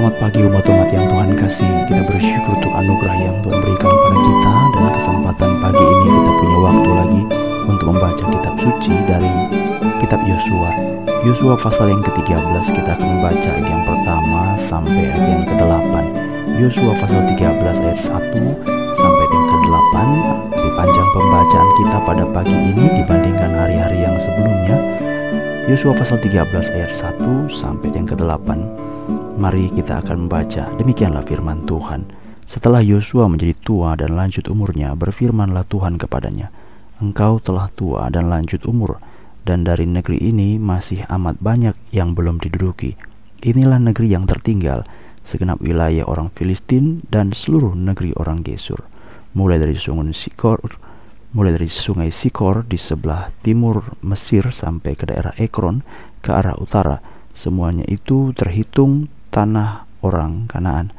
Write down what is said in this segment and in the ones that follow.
Selamat pagi umat-umat yang Tuhan kasih. Kita bersyukur untuk anugerah yang Tuhan berikan kepada kita. Dan kesempatan pagi ini kita punya waktu lagi Untuk membaca kitab suci dari kitab Yosua. Yosua pasal yang ke-13 kita akan membaca ayat yang pertama sampai ayat yang ke-8 Yosua pasal 13 ayat 1 sampai yang ke-8 Lebih panjang pembacaan kita pada pagi ini dibandingkan hari-hari yang sebelumnya. Yosua pasal 13 ayat 1 sampai yang ke-8 Mari kita akan membaca Demikianlah firman Tuhan. Setelah Yosua menjadi tua dan lanjut umurnya Berfirmanlah Tuhan kepadanya Engkau telah tua dan lanjut umur Dan dari negeri ini masih amat banyak yang belum diduduki. Inilah negeri yang tertinggal Segenap wilayah orang Filistin dan seluruh negeri orang Gesur. Mulai dari sungai Sikor Mulai dari sungai Sikor di sebelah timur Mesir sampai ke daerah Ekron ke arah utara. Semuanya itu terhitung tanah orang Kanaan.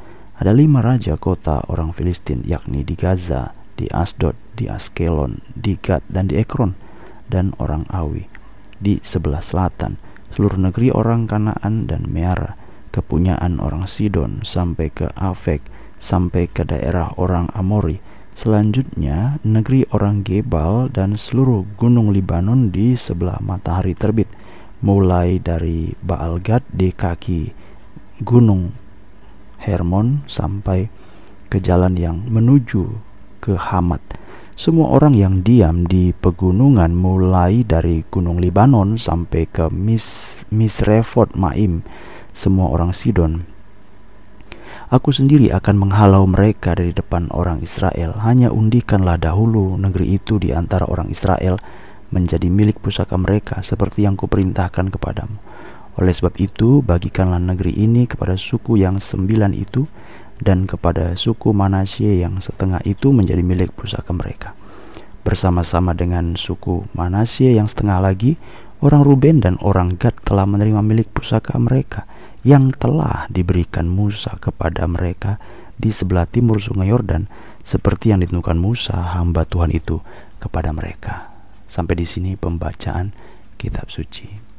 Ada lima raja kota orang Filistin yakni di Gaza, di Asdod, di Askelon, di Gad, dan di Ekron, dan orang Awi. Di sebelah selatan, seluruh negeri orang Kanaan dan Meara, kepunyaan orang Sidon sampai ke Afek, sampai ke daerah orang Amori. Selanjutnya, negeri orang Gebal dan seluruh gunung Libanon di sebelah matahari terbit, mulai dari Baal Gad di kaki Gunung Hermon sampai ke jalan yang menuju ke Hamat. Semua orang yang diam di pegunungan mulai dari Gunung Libanon sampai ke Mis Misrefot Maim, semua orang Sidon. Aku sendiri akan menghalau mereka dari depan orang Israel. Hanya undikanlah dahulu negeri itu di antara orang Israel menjadi milik pusaka mereka seperti yang kuperintahkan kepadamu oleh sebab itu, bagikanlah negeri ini kepada suku yang sembilan itu dan kepada suku Manasye yang setengah itu menjadi milik pusaka mereka. Bersama-sama dengan suku Manasye yang setengah lagi, orang Ruben dan orang Gad telah menerima milik pusaka mereka yang telah diberikan Musa kepada mereka di sebelah timur sungai Yordan seperti yang ditentukan Musa hamba Tuhan itu kepada mereka. Sampai di sini pembacaan kitab suci.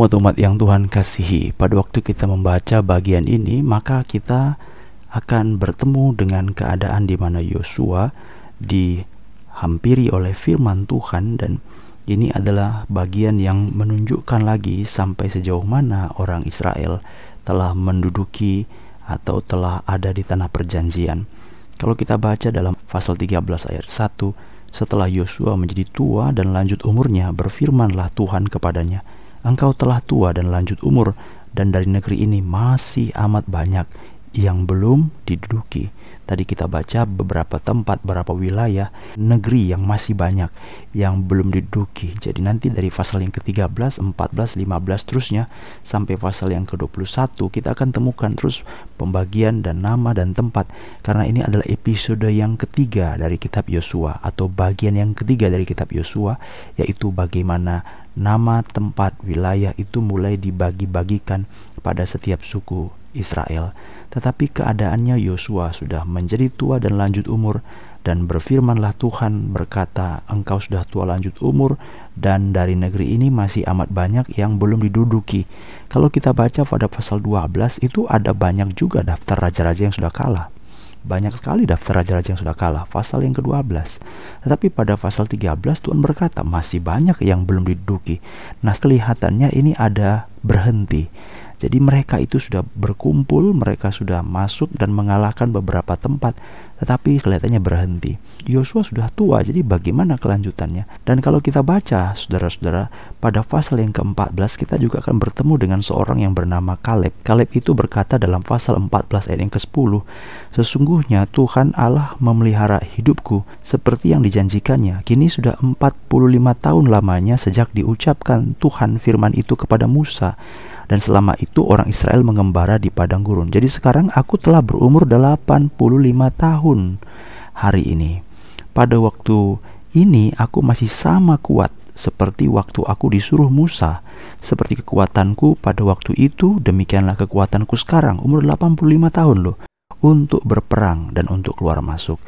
Umat-umat yang Tuhan kasihi, pada waktu kita membaca bagian ini, maka kita akan bertemu dengan keadaan di mana Yosua dihampiri oleh firman Tuhan dan ini adalah bagian yang menunjukkan lagi sampai sejauh mana orang Israel telah menduduki atau telah ada di tanah perjanjian. Kalau kita baca dalam pasal 13 ayat 1, setelah Yosua menjadi tua dan lanjut umurnya, berfirmanlah Tuhan kepadanya, Engkau telah tua dan lanjut umur, dan dari negeri ini masih amat banyak yang belum diduduki. Tadi kita baca beberapa tempat, beberapa wilayah, negeri yang masih banyak yang belum diduduki. Jadi nanti dari pasal yang ke-13, 14, 15 terusnya sampai pasal yang ke-21 kita akan temukan terus pembagian dan nama dan tempat karena ini adalah episode yang ketiga dari kitab Yosua atau bagian yang ketiga dari kitab Yosua yaitu bagaimana nama tempat wilayah itu mulai dibagi-bagikan pada setiap suku Israel. Tetapi keadaannya Yosua sudah menjadi tua dan lanjut umur dan berfirmanlah Tuhan berkata, "Engkau sudah tua lanjut umur dan dari negeri ini masih amat banyak yang belum diduduki." Kalau kita baca pada pasal 12 itu ada banyak juga daftar raja-raja yang sudah kalah. Banyak sekali daftar raja-raja yang sudah kalah, pasal yang ke-12. Tetapi pada pasal 13 Tuhan berkata, masih banyak yang belum diduduki. Nah, kelihatannya ini ada berhenti Jadi mereka itu sudah berkumpul, mereka sudah masuk dan mengalahkan beberapa tempat, tetapi kelihatannya berhenti. Yosua sudah tua, jadi bagaimana kelanjutannya? Dan kalau kita baca, saudara-saudara, pada pasal yang ke-14 kita juga akan bertemu dengan seorang yang bernama Kaleb. Kaleb itu berkata dalam pasal 14 ayat yang ke-10, Sesungguhnya Tuhan Allah memelihara hidupku seperti yang dijanjikannya. Kini sudah 45 tahun lamanya sejak diucapkan Tuhan firman itu kepada Musa dan selama itu orang Israel mengembara di padang gurun. Jadi sekarang aku telah berumur 85 tahun hari ini. Pada waktu ini aku masih sama kuat seperti waktu aku disuruh Musa. Seperti kekuatanku pada waktu itu, demikianlah kekuatanku sekarang, umur 85 tahun loh, untuk berperang dan untuk keluar masuk.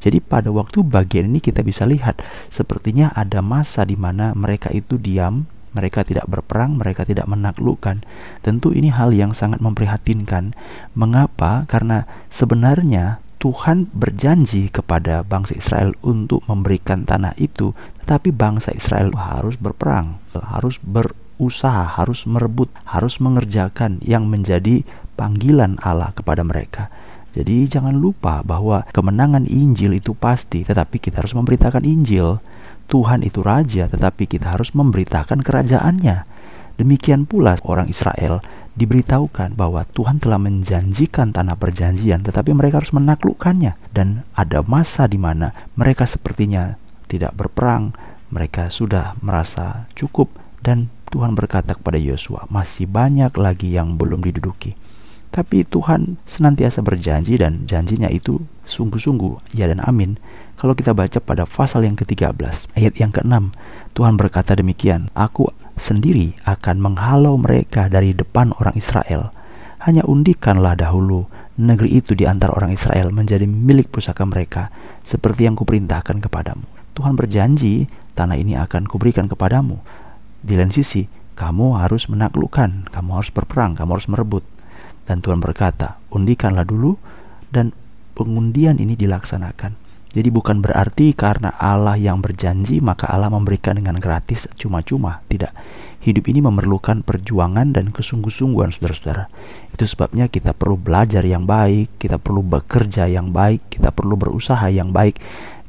Jadi pada waktu bagian ini kita bisa lihat sepertinya ada masa di mana mereka itu diam mereka tidak berperang, mereka tidak menaklukkan. Tentu ini hal yang sangat memprihatinkan. Mengapa? Karena sebenarnya Tuhan berjanji kepada bangsa Israel untuk memberikan tanah itu, tetapi bangsa Israel harus berperang, harus berusaha, harus merebut, harus mengerjakan yang menjadi panggilan Allah kepada mereka. Jadi jangan lupa bahwa kemenangan Injil itu pasti, tetapi kita harus memberitakan Injil. Tuhan itu raja, tetapi kita harus memberitakan kerajaannya. Demikian pula orang Israel diberitahukan bahwa Tuhan telah menjanjikan tanah perjanjian, tetapi mereka harus menaklukkannya. Dan ada masa di mana mereka sepertinya tidak berperang, mereka sudah merasa cukup, dan Tuhan berkata kepada Yosua, "Masih banyak lagi yang belum diduduki." Tapi Tuhan senantiasa berjanji dan janjinya itu sungguh-sungguh ya dan amin kalau kita baca pada pasal yang ke-13, ayat yang ke-6, Tuhan berkata demikian, Aku sendiri akan menghalau mereka dari depan orang Israel. Hanya undikanlah dahulu negeri itu di antara orang Israel menjadi milik pusaka mereka, seperti yang kuperintahkan kepadamu. Tuhan berjanji, tanah ini akan kuberikan kepadamu. Di lain sisi, kamu harus menaklukkan, kamu harus berperang, kamu harus merebut. Dan Tuhan berkata, undikanlah dulu, dan pengundian ini dilaksanakan. Jadi bukan berarti karena Allah yang berjanji maka Allah memberikan dengan gratis cuma-cuma. Tidak. Hidup ini memerlukan perjuangan dan kesungguh-sungguhan saudara-saudara. Itu sebabnya kita perlu belajar yang baik, kita perlu bekerja yang baik, kita perlu berusaha yang baik.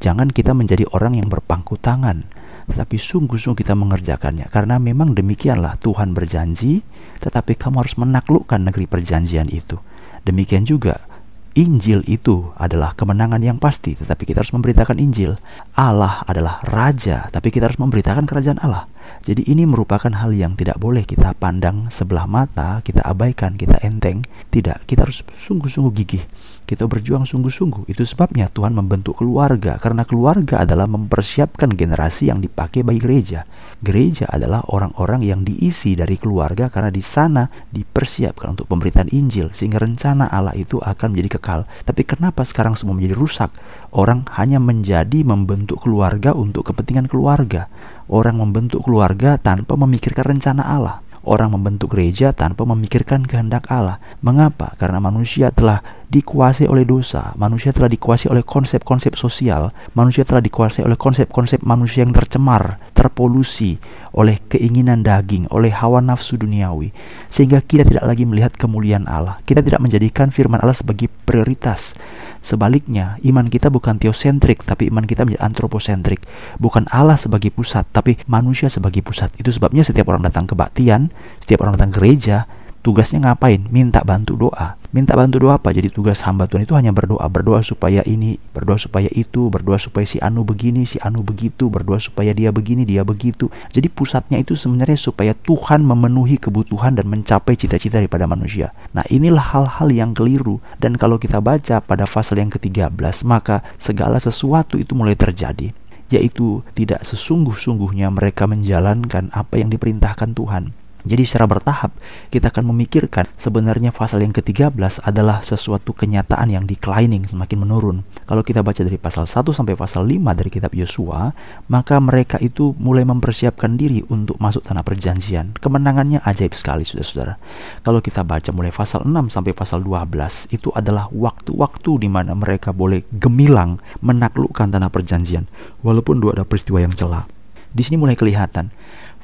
Jangan kita menjadi orang yang berpangku tangan, tetapi sungguh-sungguh kita mengerjakannya. Karena memang demikianlah Tuhan berjanji, tetapi kamu harus menaklukkan negeri perjanjian itu. Demikian juga Injil itu adalah kemenangan yang pasti, tetapi kita harus memberitakan Injil. Allah adalah raja, tapi kita harus memberitakan kerajaan Allah. Jadi ini merupakan hal yang tidak boleh kita pandang sebelah mata, kita abaikan, kita enteng. Tidak, kita harus sungguh-sungguh gigih. Kita berjuang sungguh-sungguh. Itu sebabnya Tuhan membentuk keluarga, karena keluarga adalah mempersiapkan generasi yang dipakai bagi gereja. Gereja adalah orang-orang yang diisi dari keluarga karena di sana dipersiapkan untuk pemberitaan Injil sehingga rencana Allah itu akan menjadi kekal. Tapi kenapa sekarang semua menjadi rusak? Orang hanya menjadi membentuk keluarga untuk kepentingan keluarga. Orang membentuk keluarga tanpa memikirkan rencana Allah. Orang membentuk gereja tanpa memikirkan kehendak Allah. Mengapa? Karena manusia telah dikuasai oleh dosa, manusia telah dikuasai oleh konsep-konsep sosial, manusia telah dikuasai oleh konsep-konsep manusia yang tercemar, terpolusi oleh keinginan daging, oleh hawa nafsu duniawi, sehingga kita tidak lagi melihat kemuliaan Allah. Kita tidak menjadikan firman Allah sebagai prioritas. Sebaliknya, iman kita bukan teosentrik, tapi iman kita menjadi antroposentrik. Bukan Allah sebagai pusat, tapi manusia sebagai pusat. Itu sebabnya setiap orang datang ke baktian, setiap orang datang gereja, tugasnya ngapain? Minta bantu doa. Minta bantu doa apa? Jadi tugas hamba Tuhan itu hanya berdoa, berdoa supaya ini, berdoa supaya itu, berdoa supaya si Anu begini, si Anu begitu, berdoa supaya dia begini, dia begitu. Jadi pusatnya itu sebenarnya supaya Tuhan memenuhi kebutuhan dan mencapai cita-cita daripada manusia. Nah, inilah hal-hal yang keliru dan kalau kita baca pada pasal yang ke-13, maka segala sesuatu itu mulai terjadi yaitu tidak sesungguh-sungguhnya mereka menjalankan apa yang diperintahkan Tuhan. Jadi secara bertahap kita akan memikirkan sebenarnya pasal yang ke-13 adalah sesuatu kenyataan yang declining semakin menurun. Kalau kita baca dari pasal 1 sampai pasal 5 dari kitab Yosua, maka mereka itu mulai mempersiapkan diri untuk masuk tanah perjanjian. Kemenangannya ajaib sekali Saudara-saudara. Kalau kita baca mulai pasal 6 sampai pasal 12 itu adalah waktu-waktu di mana mereka boleh gemilang menaklukkan tanah perjanjian walaupun dua ada peristiwa yang celak. Di sini mulai kelihatan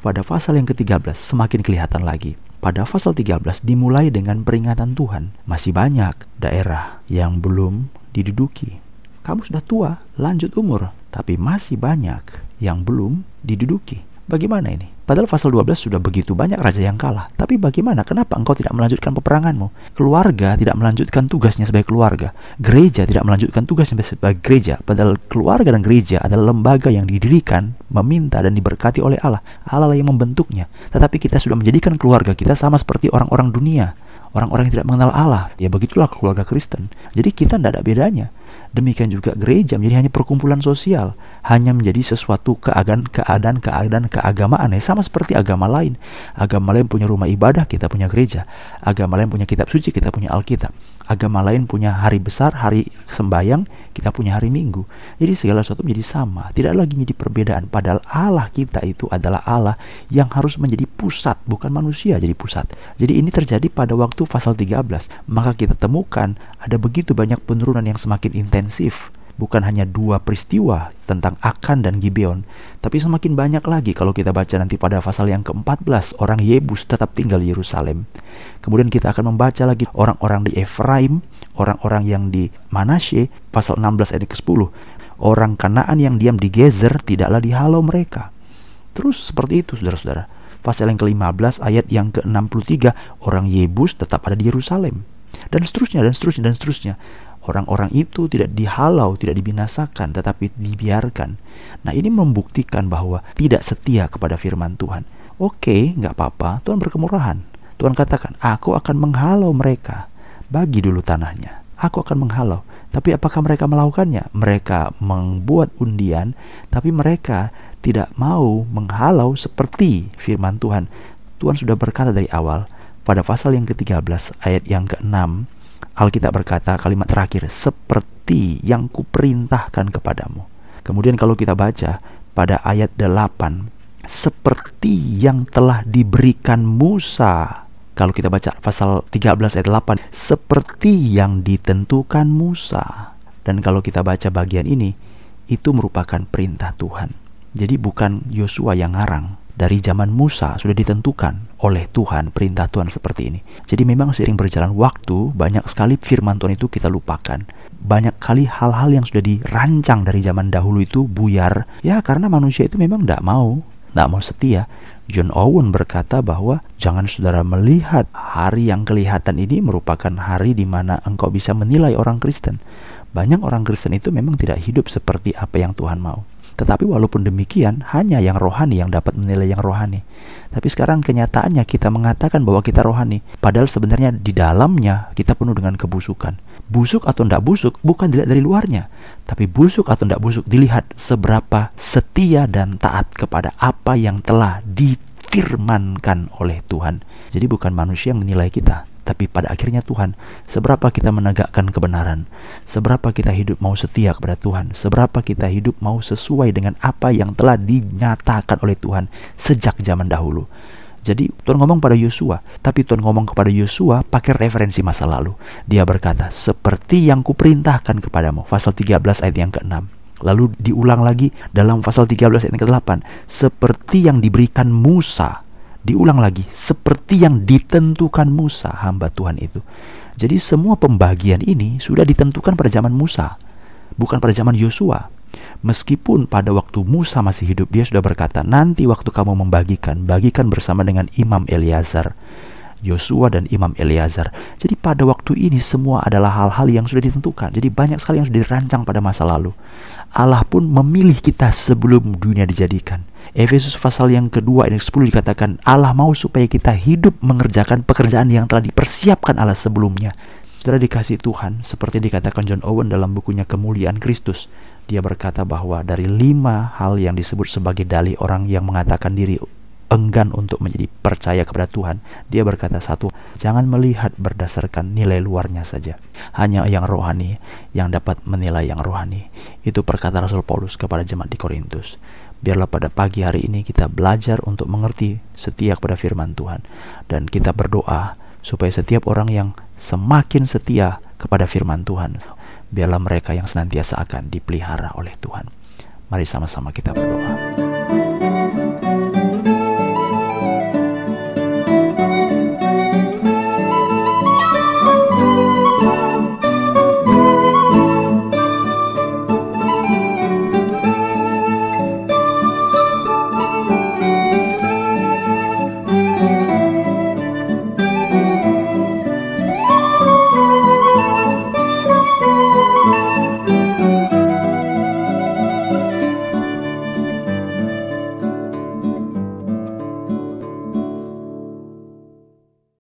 pada pasal yang ke-13 semakin kelihatan lagi. Pada pasal 13 dimulai dengan peringatan Tuhan. Masih banyak daerah yang belum diduduki. Kamu sudah tua, lanjut umur, tapi masih banyak yang belum diduduki. Bagaimana ini? Padahal pasal 12 sudah begitu banyak raja yang kalah. Tapi bagaimana? Kenapa engkau tidak melanjutkan peperanganmu? Keluarga tidak melanjutkan tugasnya sebagai keluarga. Gereja tidak melanjutkan tugasnya sebagai gereja. Padahal keluarga dan gereja adalah lembaga yang didirikan, meminta dan diberkati oleh Allah. Allah yang membentuknya. Tetapi kita sudah menjadikan keluarga kita sama seperti orang-orang dunia. Orang-orang yang tidak mengenal Allah. Ya begitulah keluarga Kristen. Jadi kita tidak ada bedanya. Demikian juga gereja menjadi hanya perkumpulan sosial, hanya menjadi sesuatu keadaan keadaan keadaan keagamaan ya sama seperti agama lain. Agama lain punya rumah ibadah, kita punya gereja. Agama lain punya kitab suci, kita punya Alkitab. Agama lain punya hari besar, hari sembayang, kita punya hari Minggu. Jadi segala sesuatu menjadi sama, tidak lagi menjadi perbedaan. Padahal Allah kita itu adalah Allah yang harus menjadi pusat, bukan manusia jadi pusat. Jadi ini terjadi pada waktu pasal 13. Maka kita temukan ada begitu banyak penurunan yang semakin intensif bukan hanya dua peristiwa tentang Akan dan Gibeon, tapi semakin banyak lagi kalau kita baca nanti pada pasal yang ke-14, orang Yebus tetap tinggal di Yerusalem. Kemudian kita akan membaca lagi orang-orang di Efraim, orang-orang yang di Manasye, pasal 16 ayat ke-10. Orang Kanaan yang diam di Gezer tidaklah dihalau mereka. Terus seperti itu saudara-saudara. Pasal yang ke-15 ayat yang ke-63, orang Yebus tetap ada di Yerusalem. Dan seterusnya, dan seterusnya, dan seterusnya. Orang-orang itu tidak dihalau, tidak dibinasakan, tetapi dibiarkan. Nah ini membuktikan bahwa tidak setia kepada firman Tuhan. Oke, nggak apa-apa, Tuhan berkemurahan. Tuhan katakan, aku akan menghalau mereka. Bagi dulu tanahnya. Aku akan menghalau. Tapi apakah mereka melakukannya? Mereka membuat undian, tapi mereka tidak mau menghalau seperti firman Tuhan. Tuhan sudah berkata dari awal, pada pasal yang ke-13 ayat yang ke-6 Alkitab berkata kalimat terakhir, seperti yang kuperintahkan kepadamu. Kemudian kalau kita baca pada ayat 8, seperti yang telah diberikan Musa. Kalau kita baca pasal 13 ayat 8, seperti yang ditentukan Musa. Dan kalau kita baca bagian ini, itu merupakan perintah Tuhan. Jadi bukan Yosua yang ngarang, dari zaman Musa sudah ditentukan oleh Tuhan perintah Tuhan seperti ini. Jadi memang seiring berjalan waktu banyak sekali firman Tuhan itu kita lupakan. Banyak kali hal-hal yang sudah dirancang dari zaman dahulu itu buyar. Ya karena manusia itu memang tidak mau, tidak mau setia. John Owen berkata bahwa jangan saudara melihat hari yang kelihatan ini merupakan hari di mana engkau bisa menilai orang Kristen. Banyak orang Kristen itu memang tidak hidup seperti apa yang Tuhan mau. Tetapi walaupun demikian, hanya yang rohani yang dapat menilai yang rohani. Tapi sekarang kenyataannya kita mengatakan bahwa kita rohani, padahal sebenarnya di dalamnya kita penuh dengan kebusukan. Busuk atau tidak busuk bukan dilihat dari luarnya, tapi busuk atau tidak busuk dilihat seberapa setia dan taat kepada apa yang telah difirmankan oleh Tuhan. Jadi bukan manusia yang menilai kita, tapi pada akhirnya Tuhan, seberapa kita menegakkan kebenaran, seberapa kita hidup mau setia kepada Tuhan, seberapa kita hidup mau sesuai dengan apa yang telah dinyatakan oleh Tuhan sejak zaman dahulu. Jadi Tuhan ngomong pada Yosua, tapi Tuhan ngomong kepada Yosua pakai referensi masa lalu. Dia berkata, seperti yang kuperintahkan kepadamu. Pasal 13 ayat yang ke-6. Lalu diulang lagi dalam pasal 13 ayat yang ke-8. Seperti yang diberikan Musa diulang lagi seperti yang ditentukan Musa hamba Tuhan itu. Jadi semua pembagian ini sudah ditentukan pada zaman Musa, bukan pada zaman Yosua. Meskipun pada waktu Musa masih hidup dia sudah berkata, "Nanti waktu kamu membagikan, bagikan bersama dengan Imam Eliazar." Yosua dan Imam Eliazar. Jadi pada waktu ini semua adalah hal-hal yang sudah ditentukan. Jadi banyak sekali yang sudah dirancang pada masa lalu. Allah pun memilih kita sebelum dunia dijadikan. Efesus pasal yang kedua ayat 10 dikatakan Allah mau supaya kita hidup mengerjakan pekerjaan yang telah dipersiapkan Allah sebelumnya. Saudara dikasih Tuhan, seperti dikatakan John Owen dalam bukunya Kemuliaan Kristus, dia berkata bahwa dari lima hal yang disebut sebagai dalih orang yang mengatakan diri enggan untuk menjadi percaya kepada Tuhan, dia berkata satu, jangan melihat berdasarkan nilai luarnya saja. Hanya yang rohani yang dapat menilai yang rohani. Itu perkataan Rasul Paulus kepada jemaat di Korintus. Biarlah pada pagi hari ini kita belajar untuk mengerti setia kepada firman Tuhan. Dan kita berdoa supaya setiap orang yang semakin setia kepada firman Tuhan, biarlah mereka yang senantiasa akan dipelihara oleh Tuhan. Mari sama-sama kita berdoa.